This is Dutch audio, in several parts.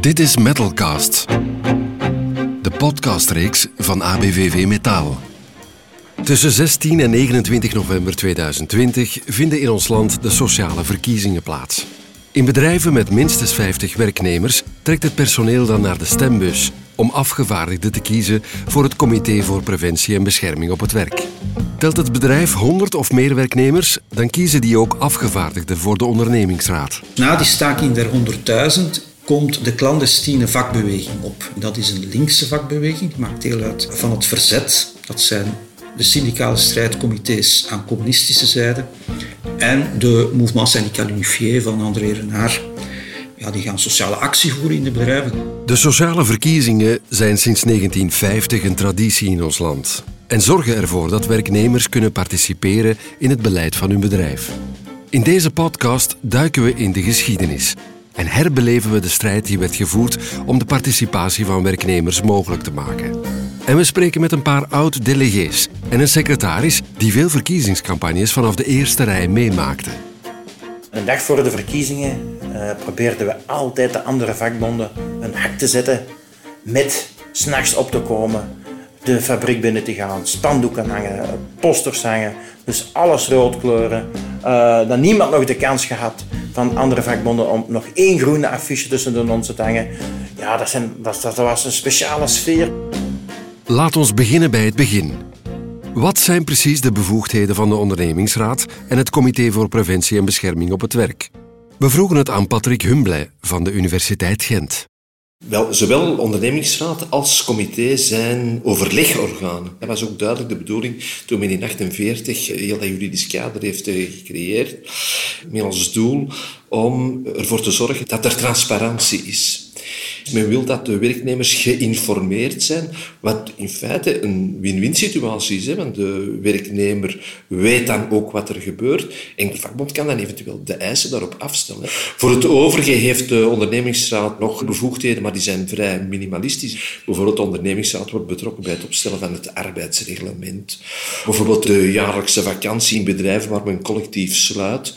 Dit is Metalcast, de podcastreeks van ABVV Metaal. Tussen 16 en 29 november 2020 vinden in ons land de sociale verkiezingen plaats. In bedrijven met minstens 50 werknemers trekt het personeel dan naar de stembus om afgevaardigden te kiezen voor het Comité voor Preventie en Bescherming op het Werk. Telt het bedrijf 100 of meer werknemers, dan kiezen die ook afgevaardigden voor de ondernemingsraad. Na die staking der 100.000 komt de clandestine vakbeweging op. Dat is een linkse vakbeweging, die maakt deel uit van het verzet. Dat zijn de syndicale strijdcomité's aan communistische zijde en de Mouvement Syndical Unifié van André Renard. Ja, die gaan sociale actie voeren in de bedrijven. De sociale verkiezingen zijn sinds 1950 een traditie in ons land en zorgen ervoor dat werknemers kunnen participeren in het beleid van hun bedrijf. In deze podcast duiken we in de geschiedenis en herbeleven we de strijd die werd gevoerd om de participatie van werknemers mogelijk te maken. En we spreken met een paar oud-delegees en een secretaris die veel verkiezingscampagnes vanaf de eerste rij meemaakte. Een dag voor de verkiezingen uh, probeerden we altijd de andere vakbonden een hak te zetten met s'nachts op te komen, de fabriek binnen te gaan, spandoeken hangen, posters hangen, dus alles rood kleuren. Uh, dan niemand nog de kans gehad van andere vakbonden om nog één groene affiche tussen de nonsen te hangen. Ja, dat, zijn, dat was een speciale sfeer. Laat ons beginnen bij het begin. Wat zijn precies de bevoegdheden van de ondernemingsraad en het Comité voor Preventie en Bescherming op het Werk? We vroegen het aan Patrick Humble van de Universiteit Gent. Wel, zowel ondernemingsraad als comité zijn overlegorganen. Dat was ook duidelijk de bedoeling toen men in 1948 heel dat juridisch kader heeft eh, gecreëerd. Met als doel om ervoor te zorgen dat er transparantie is. Men wil dat de werknemers geïnformeerd zijn, wat in feite een win-win situatie is. Hè? Want de werknemer weet dan ook wat er gebeurt en de vakbond kan dan eventueel de eisen daarop afstellen. Voor het overige heeft de ondernemingsraad nog bevoegdheden, maar die zijn vrij minimalistisch. Bijvoorbeeld de ondernemingsraad wordt betrokken bij het opstellen van het arbeidsreglement. Bijvoorbeeld de jaarlijkse vakantie in bedrijven waar men collectief sluit.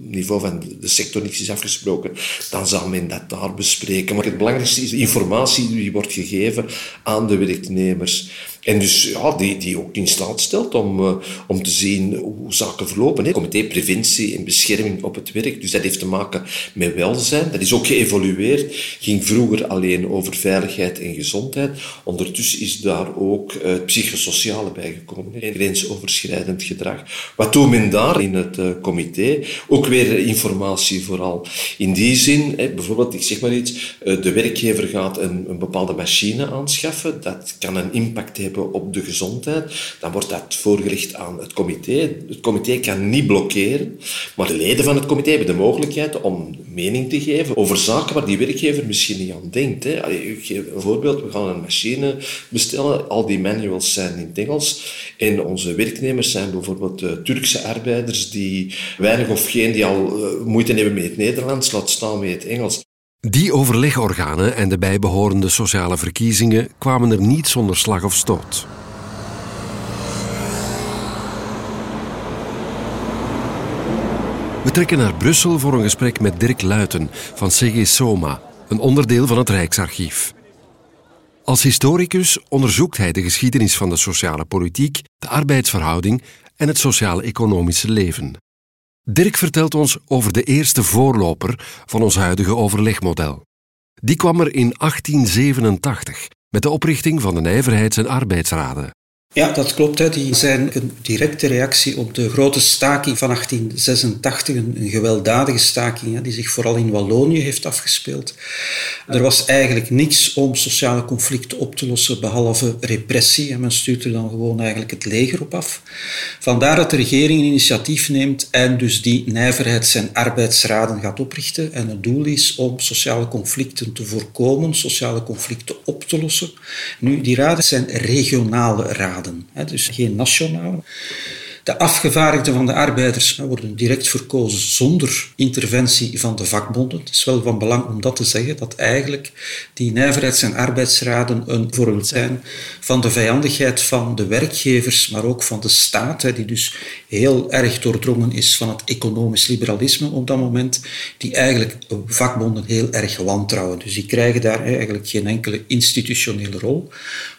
Niveau van de sector niets is afgesproken, dan zal men dat daar bespreken. Maar het belangrijkste is de informatie die wordt gegeven aan de werknemers. En dus ja, die, die ook in staat stelt om, uh, om te zien hoe zaken verlopen. Hè. Comité Preventie en Bescherming op het werk. Dus dat heeft te maken met welzijn. Dat is ook geëvolueerd. Ging vroeger alleen over veiligheid en gezondheid. Ondertussen is daar ook uh, het psychosociale bijgekomen. Hè. Grensoverschrijdend gedrag. Wat doet men daar in het uh, comité? Ook weer informatie vooral. In die zin, hè, bijvoorbeeld, ik zeg maar iets, de werkgever gaat een, een bepaalde machine aanschaffen. Dat kan een impact hebben op de gezondheid, dan wordt dat voorgelegd aan het comité. Het comité kan niet blokkeren, maar de leden van het comité hebben de mogelijkheid om mening te geven over zaken waar die werkgever misschien niet aan denkt. Hè. Ik geef een voorbeeld, we gaan een machine bestellen, al die manuals zijn in het Engels en onze werknemers zijn bijvoorbeeld uh, Turkse arbeiders die weinig of geen die al uh, moeite hebben met het Nederlands, laat staan met het Engels. Die overlegorganen en de bijbehorende sociale verkiezingen kwamen er niet zonder slag of stoot. We trekken naar Brussel voor een gesprek met Dirk Luiten van CG Soma, een onderdeel van het Rijksarchief. Als historicus onderzoekt hij de geschiedenis van de sociale politiek, de arbeidsverhouding en het sociaal-economische leven. Dirk vertelt ons over de eerste voorloper van ons huidige overlegmodel. Die kwam er in 1887 met de oprichting van de Nijverheids- en Arbeidsraden. Ja, dat klopt. Hè. Die zijn een directe reactie op de grote staking van 1886, een, gewelddadige staking hè, die zich vooral in Wallonië heeft afgespeeld. Er was eigenlijk niks om sociale conflicten op te lossen behalve repressie en men stuurt er dan gewoon eigenlijk het leger op af. Vandaar dat de regering een initiatief neemt en dus die nijverheids- en arbeidsraden gaat oprichten. En het doel is om sociale conflicten te voorkomen, sociale conflicten op te lossen. Nu, die raden zijn regionale raden dus geen nationale. De afgevaardigden van de arbeiders worden direct verkozen zonder interventie van de vakbonden. Het is wel van belang om dat te zeggen, dat eigenlijk die nijverheids- en arbeidsraden een voorbeeld zijn van de vijandigheid van de werkgevers, maar ook van de staat, die dus heel erg doordrongen is van het economisch liberalisme op dat moment, die eigenlijk vakbonden heel erg wantrouwen. Dus die krijgen daar eigenlijk geen enkele institutionele rol.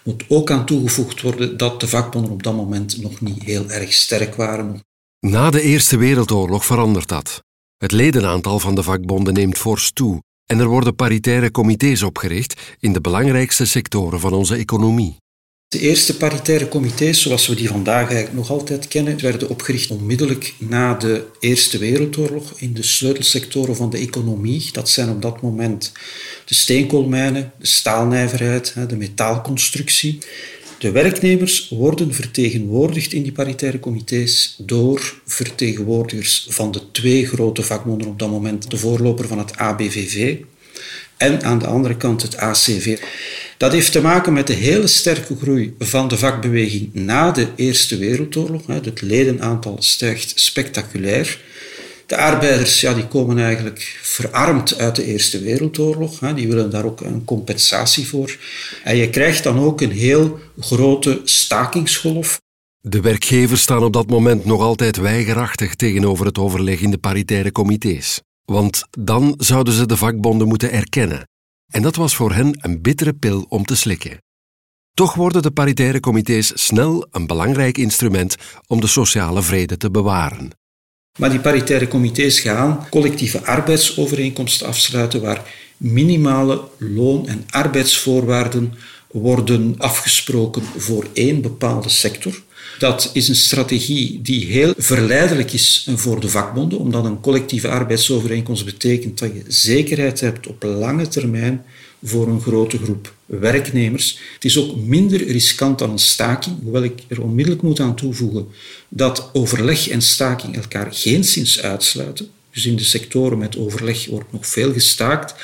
Moet ook aan toegevoegd worden dat de vakbonden op dat moment nog niet heel erg sterk waren. Na de Eerste Wereldoorlog verandert dat. Het ledenaantal van de vakbonden neemt fors toe en er worden paritaire comité's opgericht in de belangrijkste sectoren van onze economie. De eerste paritaire comité's, zoals we die vandaag eigenlijk nog altijd kennen, werden opgericht onmiddellijk na de Eerste Wereldoorlog in de sleutelsectoren van de economie. Dat zijn op dat moment de steenkoolmijnen, de staalnijverheid, de metaalconstructie. De werknemers worden vertegenwoordigd in die paritaire comité's door vertegenwoordigers van de twee grote vakbonden op dat moment, de voorloper van het ABVV en aan de andere kant het ACV. Dat heeft te maken met de hele sterke groei van de vakbeweging na de Eerste Wereldoorlog. Het ledenaantal stijgt spectaculair. De arbeiders ja, die komen eigenlijk verarmd uit de Eerste Wereldoorlog. Die willen daar ook een compensatie voor. En je krijgt dan ook een heel grote stakingsgolf. De werkgevers staan op dat moment nog altijd weigerachtig tegenover het overleg in de paritaire comité's. Want dan zouden ze de vakbonden moeten erkennen. En dat was voor hen een bittere pil om te slikken. Toch worden de paritaire comité's snel een belangrijk instrument om de sociale vrede te bewaren. Maar die paritaire comité's gaan collectieve arbeidsovereenkomsten afsluiten waar minimale loon- en arbeidsvoorwaarden worden afgesproken voor één bepaalde sector. Dat is een strategie die heel verleidelijk is voor de vakbonden, omdat een collectieve arbeidsovereenkomst betekent dat je zekerheid hebt op lange termijn voor een grote groep werknemers. Het is ook minder riskant dan een staking, hoewel ik er onmiddellijk moet aan toevoegen dat overleg en staking elkaar geen sinds uitsluiten. Dus in de sectoren met overleg wordt nog veel gestaakt.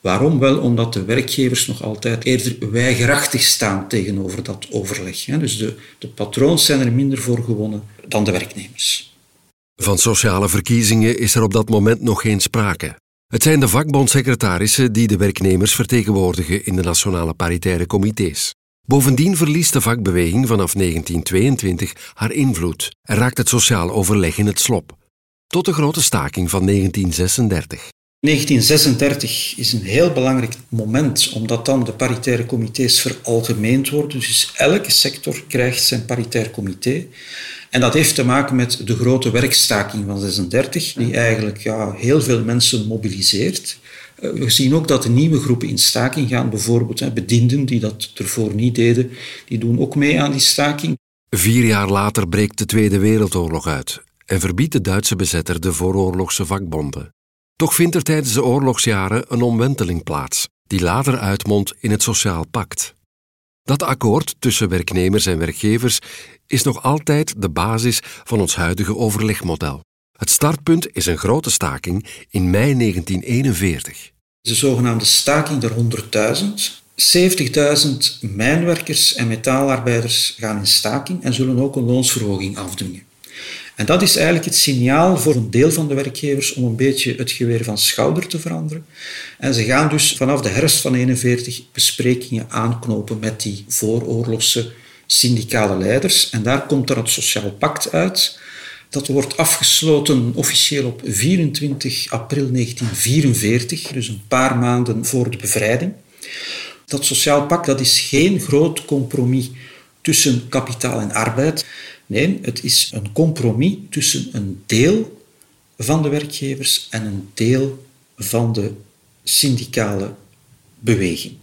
Waarom? Wel omdat de werkgevers nog altijd eerder weigerachtig staan tegenover dat overleg. Dus de, de patroons zijn er minder voor gewonnen dan de werknemers. Van sociale verkiezingen is er op dat moment nog geen sprake. Het zijn de vakbondsecretarissen die de werknemers vertegenwoordigen in de nationale paritaire comité's. Bovendien verliest de vakbeweging vanaf 1922 haar invloed en raakt het sociaal overleg in het slop. Tot de grote staking van 1936. 1936 is een heel belangrijk moment, omdat dan de paritaire comité's veralgemeend worden. Dus elke sector krijgt zijn paritair comité. En dat heeft te maken met de grote werkstaking van 36, die eigenlijk ja, heel veel mensen mobiliseert. Eh, we zien ook dat de nieuwe groepen in staking gaan, bijvoorbeeld bedienden die dat ervoor niet deden, die doen ook mee aan die staking. Vier jaar later breekt de Tweede Wereldoorlog uit en verbiedt de Duitse bezetter de vooroorlogse vakbonden. Toch vindt er tijdens de oorlogsjaren een omwenteling plaats, die later uitmondt in het Sociaal Pact. Dat akkoord tussen werknemers en werkgevers is nog altijd de basis van ons huidige overlegmodel. Het startpunt is een grote staking in mei 1941. De zogenaamde staking der 100.000. 70.000 mijnwerkers en metaalarbeiders gaan in staking en zullen ook een loonsverhoging afdwingen. En dat is eigenlijk het signaal voor een deel van de werkgevers om een beetje het geweer van schouder te veranderen. En ze gaan dus vanaf de herfst van 41 besprekingen aanknopen met die vooroorlogse syndicale leiders. En daar komt er het Sociaal Pact uit. Dat wordt afgesloten officieel op 24 april 1944, dus een paar maanden voor de bevrijding. Dat Sociaal Pact dat is geen groot compromis tussen kapitaal en arbeid. Nee, het is een compromis tussen een deel van de werkgevers en een deel van de syndicale beweging.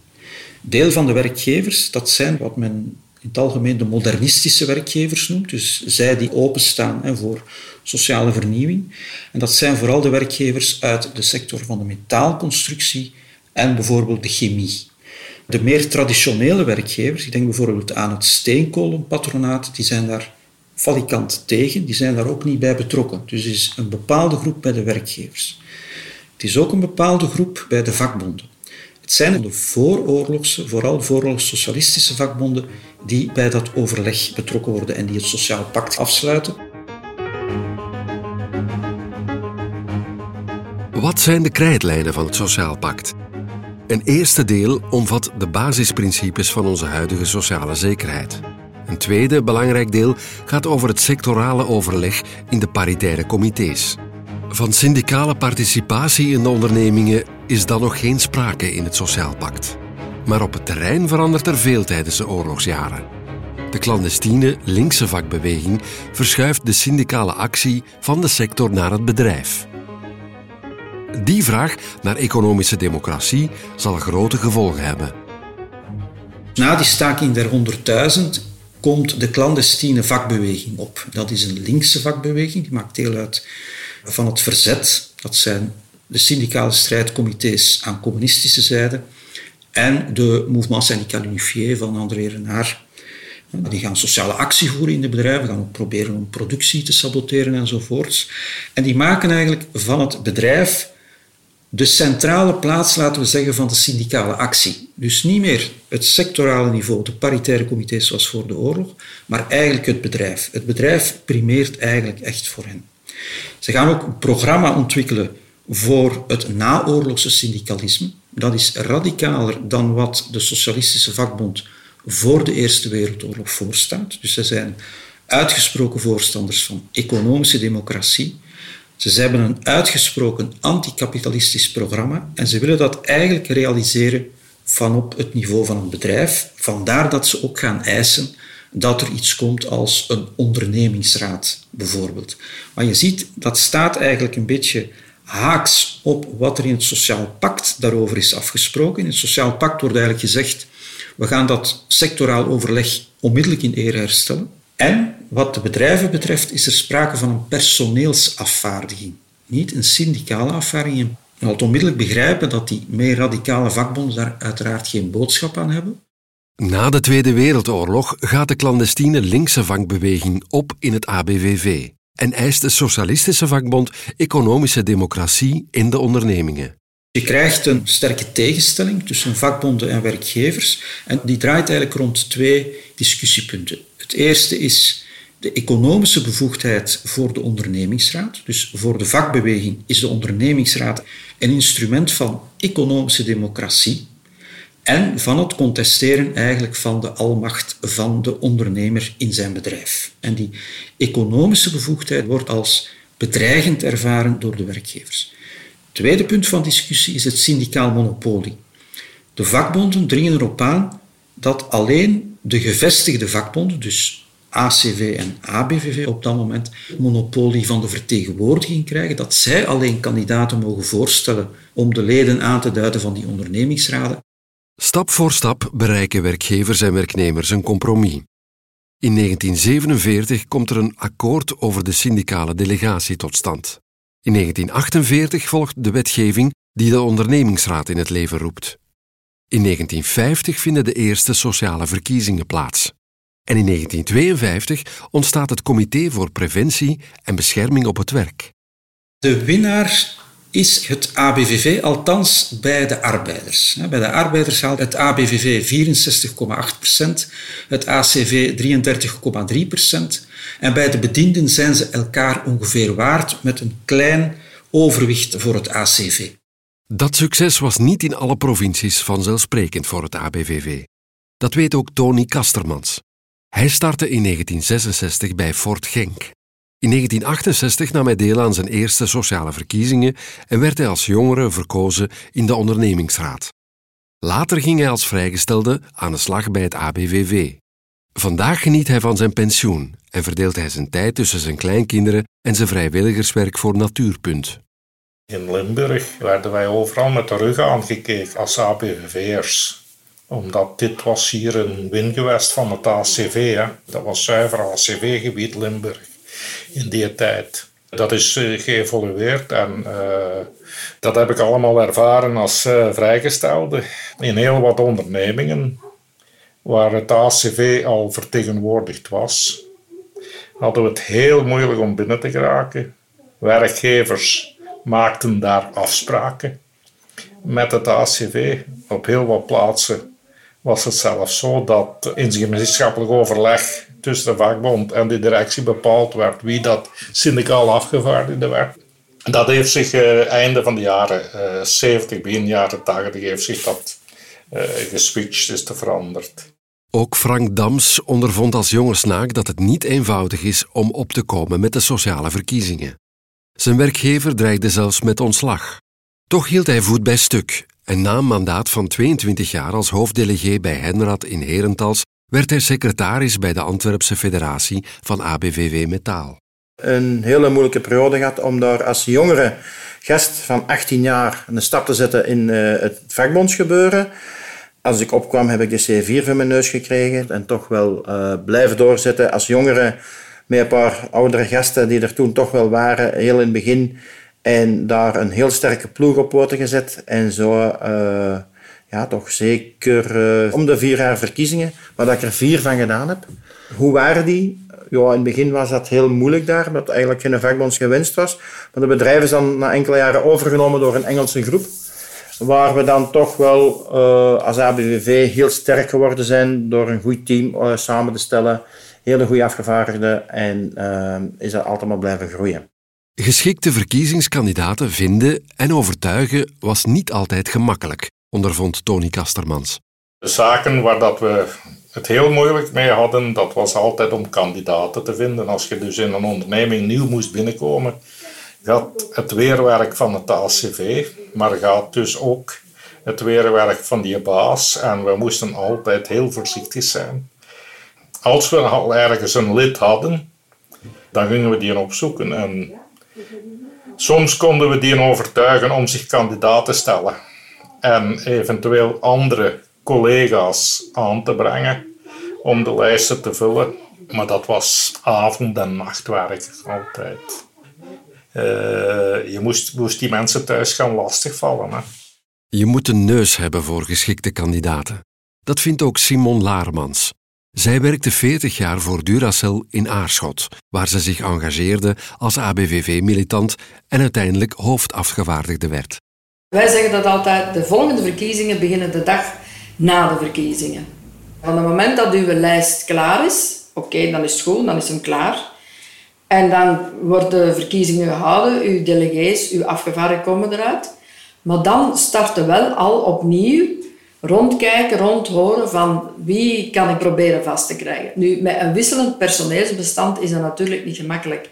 Deel van de werkgevers, dat zijn wat men in het algemeen de modernistische werkgevers noemt, dus zij die openstaan voor sociale vernieuwing. En dat zijn vooral de werkgevers uit de sector van de metaalconstructie en bijvoorbeeld de chemie. De meer traditionele werkgevers, ik denk bijvoorbeeld aan het steenkolenpatronaat, die zijn daar valikant tegen, die zijn daar ook niet bij betrokken. Dus het is een bepaalde groep bij de werkgevers. Het is ook een bepaalde groep bij de vakbonden. Het zijn de vooroorlogse, vooral vooroorlogssocialistische vakbonden, die bij dat overleg betrokken worden en die het sociaal pact afsluiten. Wat zijn de krijtlijnen van het sociaal pact? Een eerste deel omvat de basisprincipes van onze huidige sociale zekerheid. Een tweede belangrijk deel gaat over het sectorale overleg in de paritaire comité's. Van syndicale participatie in de ondernemingen is dan nog geen sprake in het Sociaal Pact. Maar op het terrein verandert er veel tijdens de oorlogsjaren. De clandestine linkse vakbeweging verschuift de syndicale actie van de sector naar het bedrijf. Die vraag naar economische democratie zal grote gevolgen hebben. Na die staking der 100.000 komt de clandestine vakbeweging op. Dat is een linkse vakbeweging, die maakt deel uit van het verzet. Dat zijn de syndicale strijdcomité's aan communistische zijde en de Mouvement Syndical Unifié van André Renard. Die gaan sociale actie voeren in de bedrijven, gaan ook proberen om productie te saboteren enzovoorts. En die maken eigenlijk van het bedrijf de centrale plaats, laten we zeggen, van de syndicale actie. Dus niet meer het sectorale niveau, de paritaire comité's zoals voor de oorlog, maar eigenlijk het bedrijf. Het bedrijf primeert eigenlijk echt voor hen. Ze gaan ook een programma ontwikkelen voor het naoorlogse syndicalisme. Dat is radicaler dan wat de Socialistische Vakbond voor de Eerste Wereldoorlog voorstaat. Dus ze zijn uitgesproken voorstanders van economische democratie. Ze hebben een uitgesproken anticapitalistisch programma en ze willen dat eigenlijk realiseren van op het niveau van een bedrijf. Vandaar dat ze ook gaan eisen dat er iets komt als een ondernemingsraad, bijvoorbeeld. Maar je ziet, dat staat eigenlijk een beetje haaks op wat er in het Sociaal Pact daarover is afgesproken. In het Sociaal Pact wordt eigenlijk gezegd, we gaan dat sectoraal overleg onmiddellijk in ere herstellen. En wat de bedrijven betreft is er sprake van een personeelsafvaardiging, niet een syndicale afvaardiging. Je moet onmiddellijk begrijpen dat die meer radicale vakbonden daar uiteraard geen boodschap aan hebben. Na de Tweede Wereldoorlog gaat de clandestine linkse vakbeweging op in het ABVV en eist de Socialistische Vakbond economische democratie in de ondernemingen. Je krijgt een sterke tegenstelling tussen vakbonden en werkgevers en die draait eigenlijk rond twee discussiepunten. Het eerste is de economische bevoegdheid voor de ondernemingsraad. Dus voor de vakbeweging is de ondernemingsraad een instrument van economische democratie en van het contesteren eigenlijk van de almacht van de ondernemer in zijn bedrijf. En die economische bevoegdheid wordt als bedreigend ervaren door de werkgevers. Tweede punt van discussie is het syndicaal monopolie. De vakbonden dringen erop aan dat alleen de gevestigde vakbonden, dus ACV en ABVV op dat moment, monopolie van de vertegenwoordiging krijgen, dat zij alleen kandidaten mogen voorstellen om de leden aan te duiden van die ondernemingsraden. Stap voor stap bereiken werkgevers en werknemers een compromis. In 1947 komt er een akkoord over de syndicale delegatie tot stand. In 1948 volgt de wetgeving die de ondernemingsraad in het leven roept. In 1950 vinden de eerste sociale verkiezingen plaats. En in 1952 ontstaat het Comité voor Preventie en Bescherming op het Werk. De winnaar is het ABVV, althans bij de arbeiders. Bij de arbeiders haalt het ABVV 64,8% het ACV 33,3% en bij de bedienden zijn ze elkaar ongeveer waard met een klein overwicht voor het ACV. Dat succes was niet in alle provincies vanzelfsprekend voor het ABVV. Dat weet ook Tony Kastermans. Hij startte in 1966 bij Fort Genk. In 1968 nam hij deel aan zijn eerste sociale verkiezingen en werd hij als jongere verkozen in de ondernemingsraad. Later ging hij als vrijgestelde aan de slag bij het ABVV. Vandaag geniet hij van zijn pensioen en verdeelt hij zijn tijd tussen zijn kleinkinderen en zijn vrijwilligerswerk voor Natuurpunt. In Limburg werden wij overal met de rug aangekeken als ABVV'ers. Omdat dit was hier een wingewest van het ACV. Hè. Dat was zuiver ACV-gebied Limburg in die tijd. Dat is uh, geëvolueerd en uh, dat heb ik allemaal ervaren als uh, vrijgestelde in heel wat ondernemingen waar het ACV al vertegenwoordigd was. Hadden we het heel moeilijk om binnen te geraken. Werkgevers maakten daar afspraken met het ACV. Op heel wat plaatsen was het zelfs zo dat in gemeenschappelijk overleg tussen de vakbond en de directie bepaald werd wie dat syndicaal afgevaardigde werd. Dat heeft zich uh, einde van de jaren uh, 70, begin jaren 80, heeft zich dat uh, geswitcht, is te veranderd. Ook Frank Dams ondervond als jonge snaak dat het niet eenvoudig is om op te komen met de sociale verkiezingen. Zijn werkgever dreigde zelfs met ontslag. Toch hield hij voet bij stuk en na een mandaat van 22 jaar als hoofddelegé bij Henrad in Herentals werd hij secretaris bij de Antwerpse Federatie van ABVV Metaal. Een hele moeilijke periode gehad om daar als jongere gast van 18 jaar een stap te zetten in uh, het vakbondsgebeuren. Als ik opkwam heb ik de C4 van mijn neus gekregen en toch wel uh, blijven doorzetten als jongere met een paar oudere gasten die er toen toch wel waren, heel in het begin. En daar een heel sterke ploeg op poten gezet. En zo, uh, ja, toch zeker uh, om de vier jaar verkiezingen, waar dat ik er vier van gedaan heb. Hoe waren die? Ja, in het begin was dat heel moeilijk daar, omdat eigenlijk geen vakbonds gewenst was. Maar de bedrijf is dan na enkele jaren overgenomen door een Engelse groep. Waar we dan toch wel uh, als ABVV heel sterk geworden zijn door een goed team samen te stellen hele goede afgevaardigden en uh, is dat altijd maar blijven groeien. Geschikte verkiezingskandidaten vinden en overtuigen was niet altijd gemakkelijk, ondervond Tony Kastermans. De zaken waar dat we het heel moeilijk mee hadden, dat was altijd om kandidaten te vinden. Als je dus in een onderneming nieuw moest binnenkomen, gaat het weerwerk van het ACV, maar gaat dus ook het weerwerk van die baas. En we moesten altijd heel voorzichtig zijn als we al ergens een lid hadden, dan gingen we die opzoeken. En soms konden we die overtuigen om zich kandidaat te stellen. En eventueel andere collega's aan te brengen om de lijsten te vullen. Maar dat was avond- en nachtwerk altijd. Uh, je moest, moest die mensen thuis gaan lastigvallen. Je moet een neus hebben voor geschikte kandidaten. Dat vindt ook Simon Laarmans. Zij werkte 40 jaar voor Duracell in Aarschot, waar ze zich engageerde als ABVV-militant en uiteindelijk hoofdafgevaardigde werd. Wij zeggen dat altijd, de volgende verkiezingen beginnen de dag na de verkiezingen. Van het moment dat uw lijst klaar is, oké, dan is het goed, dan is hem klaar. En dan worden de verkiezingen gehouden, uw delegees, uw afgevaardigden komen eruit. Maar dan starten wel al opnieuw rondkijken, rondhoren van wie kan ik proberen vast te krijgen. Nu, met een wisselend personeelsbestand is dat natuurlijk niet gemakkelijk.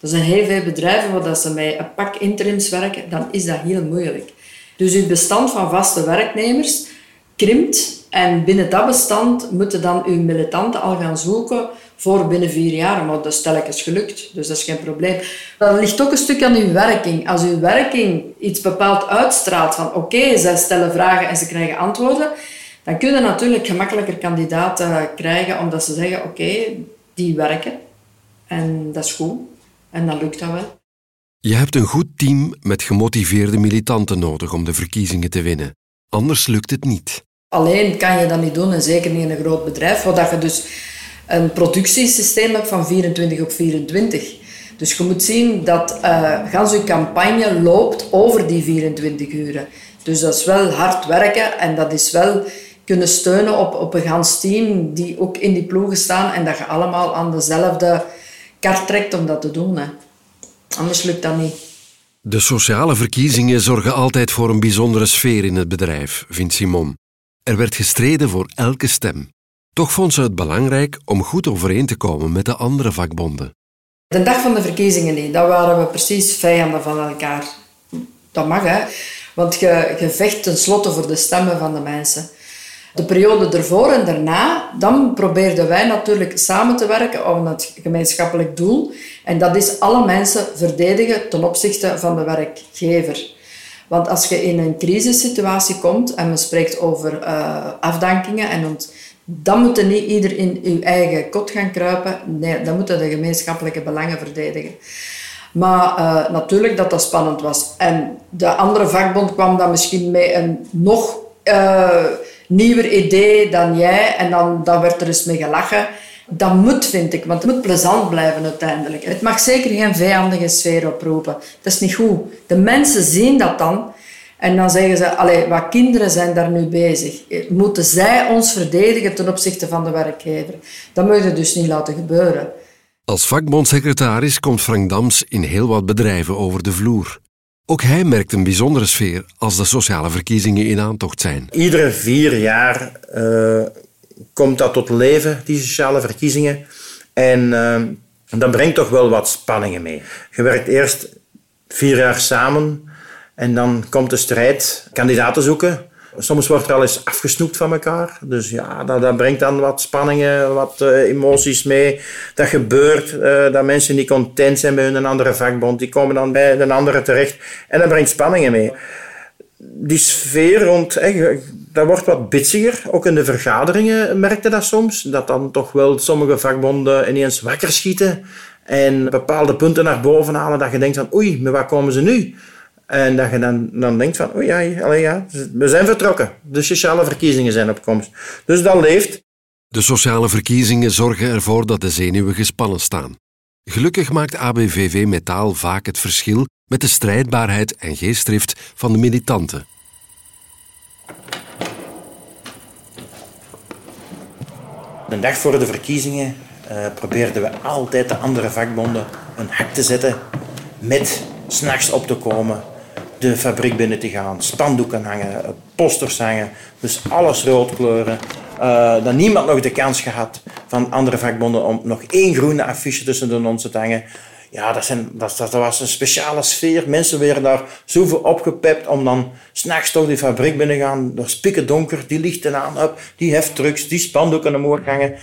Er zijn heel veel bedrijven waar dat ze met een pak interims werken, dan is dat heel moeilijk. Dus uw bestand van vaste werknemers krimpt en binnen dat bestand moeten dan uw militanten al gaan zoeken voor binnen vier jaar. Maar dat is telkens gelukt, dus dat is geen probleem. Dat ligt ook een stuk aan uw werking. Als uw werking iets bepaald uitstraalt van oké, okay, zij stellen vragen en ze krijgen antwoorden, dan kunnen natuurlijk gemakkelijker kandidaten krijgen omdat ze zeggen oké, die werken en dat is goed en dan lukt dat wel. Je hebt een goed team met gemotiveerde militanten nodig om de verkiezingen te winnen. Anders lukt het niet. Alleen kan je dat niet doen, en zeker niet in een groot bedrijf, waar je dus een productiesysteem van 24 op 24. Dus je moet zien dat uh, gans je campagne loopt over die 24 uren. Dus dat is wel hard werken en dat is wel kunnen steunen op, op een gans team die ook in die ploegen staan en dat je allemaal aan dezelfde kar trekt om dat te doen. Hè. Anders lukt dat niet. De sociale verkiezingen zorgen altijd voor een bijzondere sfeer in het bedrijf, vindt Simon. Er werd gestreden voor elke stem. Toch vond ze het belangrijk om goed overeen te komen met de andere vakbonden. De dag van de verkiezingen niet, dan waren we precies vijanden van elkaar. Dat mag, hè. Want je, je vecht tenslotte voor de stemmen van de mensen. De periode ervoor en daarna, dan probeerden wij natuurlijk samen te werken om het gemeenschappelijk doel. En dat is alle mensen verdedigen ten opzichte van de werkgever. Want als je in een crisissituatie komt en men spreekt over uh, afdankingen en ont dan moet niet ieder in uw eigen kot gaan kruipen. Nee, dan moeten de gemeenschappelijke belangen verdedigen. Maar uh, natuurlijk dat dat spannend was. En de andere vakbond kwam dan misschien met een nog uh, nieuwer idee dan jij. En dan, dan werd er eens mee gelachen. Dat moet, vind ik, want het moet plezant blijven uiteindelijk. Het mag zeker geen vijandige sfeer oproepen. Dat is niet goed. De mensen zien dat dan. En dan zeggen ze, allee, wat kinderen zijn daar nu bezig. Moeten zij ons verdedigen ten opzichte van de werkgever? Dat moet je dus niet laten gebeuren. Als vakbondsecretaris komt Frank Dams in heel wat bedrijven over de vloer. Ook hij merkt een bijzondere sfeer als de sociale verkiezingen in aantocht zijn. Iedere vier jaar uh, komt dat tot leven, die sociale verkiezingen. En uh, dat brengt toch wel wat spanningen mee. Je werkt eerst vier jaar samen en dan komt de strijd kandidaten zoeken. Soms wordt er al eens afgesnoept van elkaar. Dus ja, dat, brengt dan wat spanningen, wat uh, emoties mee. Dat gebeurt, uh, dat mensen niet content zijn bij hun andere vakbond. Die komen dan bij een andere terecht. En dat brengt spanningen mee. Die sfeer rond, eh, dat wordt wat bitsiger. Ook in de vergaderingen merkte dat soms. Dat dan toch wel sommige vakbonden ineens wakker schieten. En bepaalde punten naar boven halen. Dat je denkt van, oei, maar waar komen ze nu? En dat je dan, dan denkt van, oh ja, allee, ja, we zijn vertrokken. De sociale verkiezingen zijn op komst. Dus dat leeft. De sociale verkiezingen zorgen ervoor dat de zenuwen gespannen staan. Gelukkig maakt ABVV Metaal vaak het verschil met de strijdbaarheid en geestdrift van de militanten. De dag voor de verkiezingen uh, probeerden we altijd de andere vakbonden een hak te zetten met s'nachts op te komen, de fabriek binnen te gaan, spandoeken hangen, posters hangen, dus alles rood kleuren. Dan niemand nog de kans gehad van andere vakbonden om nog één groene affiche tussen de onze te hangen. Ja, dat, zijn, dat, dat, was een speciale sfeer. Mensen werden daar zoveel opgepept om dan s'nachts toch die fabriek binnen te gaan. Door spikken donker, die lichten aan, op, die heftrucks, die spandoeken omhoog hangen.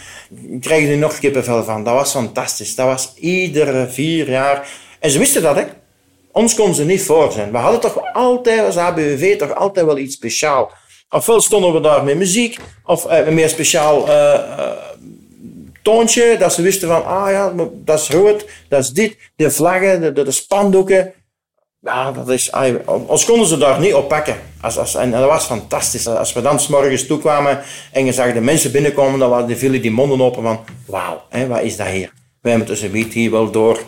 Krijg er nog kippenvel van. Dat was fantastisch. Dat was iedere vier jaar. En ze wisten dat, hè. Ons konden ze niet voor zijn. We hadden toch altijd als ABVV toch altijd wel iets speciaals. Ofwel stonden we daar met muziek, of uh, een meer speciaal uh, uh, toontje, dat ze wisten van, ah ja, dat is rood, dat is dit, de vlaggen, de, spandoeken. Ja, dat is, ons konden ze daar niet op pakken. Als, als, en dat was fantastisch. Als we dan s morgens toekwamen en je zag de mensen binnenkomen, dan waren vielen die monden open van, wauw, wat is dat hier? Wij hebben tussen hier wel door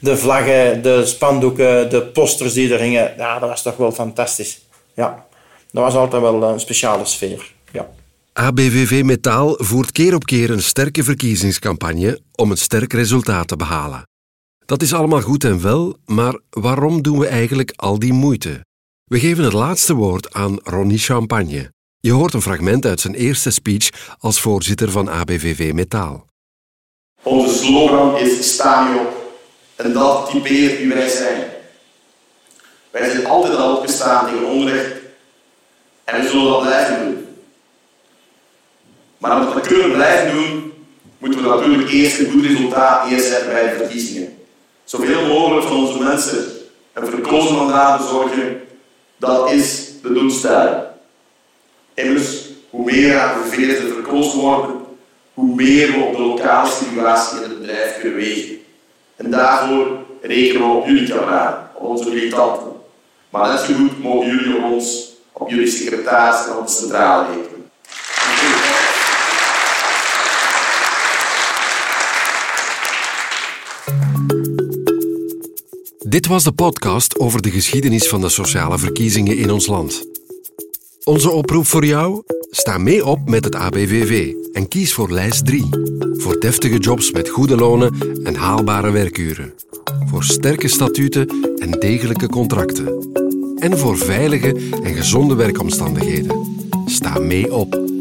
de vlaggen, de spandoeken, de posters die er hingen. Ja, dat was toch wel fantastisch. Ja, dat was altijd wel een speciale sfeer. Ja. ABVV Metaal voert keer op keer een sterke verkiezingscampagne om een sterk resultaat te behalen. Dat is allemaal goed en wel, maar waarom doen we eigenlijk al die moeite? We geven het laatste woord aan Ronnie Champagne. Je hoort een fragment uit zijn eerste speech als voorzitter van ABVV Metaal. Onze slogan is sta je op en dat typeert wie wij zijn. Wij zijn altijd al opgestaan tegen onrecht en we zullen dat blijven doen. Maar om dat te kunnen blijven doen, moeten we natuurlijk eerst een goed resultaat neerzetten bij de verkiezingen. Zoveel mogelijk van onze mensen een verkozen mandaat bezorgen, dat is de doelstelling. Immers, hoe meer AVV'ers er verkozen worden, hoe meer we op de lokale situatie in het bedrijf kunnen wegen. En daarvoor rekenen we op jullie kameraden, op onze militanten. Maar net zo goed mogen jullie op ons, op jullie secretaris en op de centrale rekenen. Dit was de podcast over de geschiedenis van de sociale verkiezingen in ons land. Onze oproep voor jou? Sta mee op met het ABVV en kies voor lijst 3. Voor deftige jobs met goede lonen en haalbare werkuren. Voor sterke statuten en degelijke contracten. En voor veilige en gezonde werkomstandigheden. Sta mee op.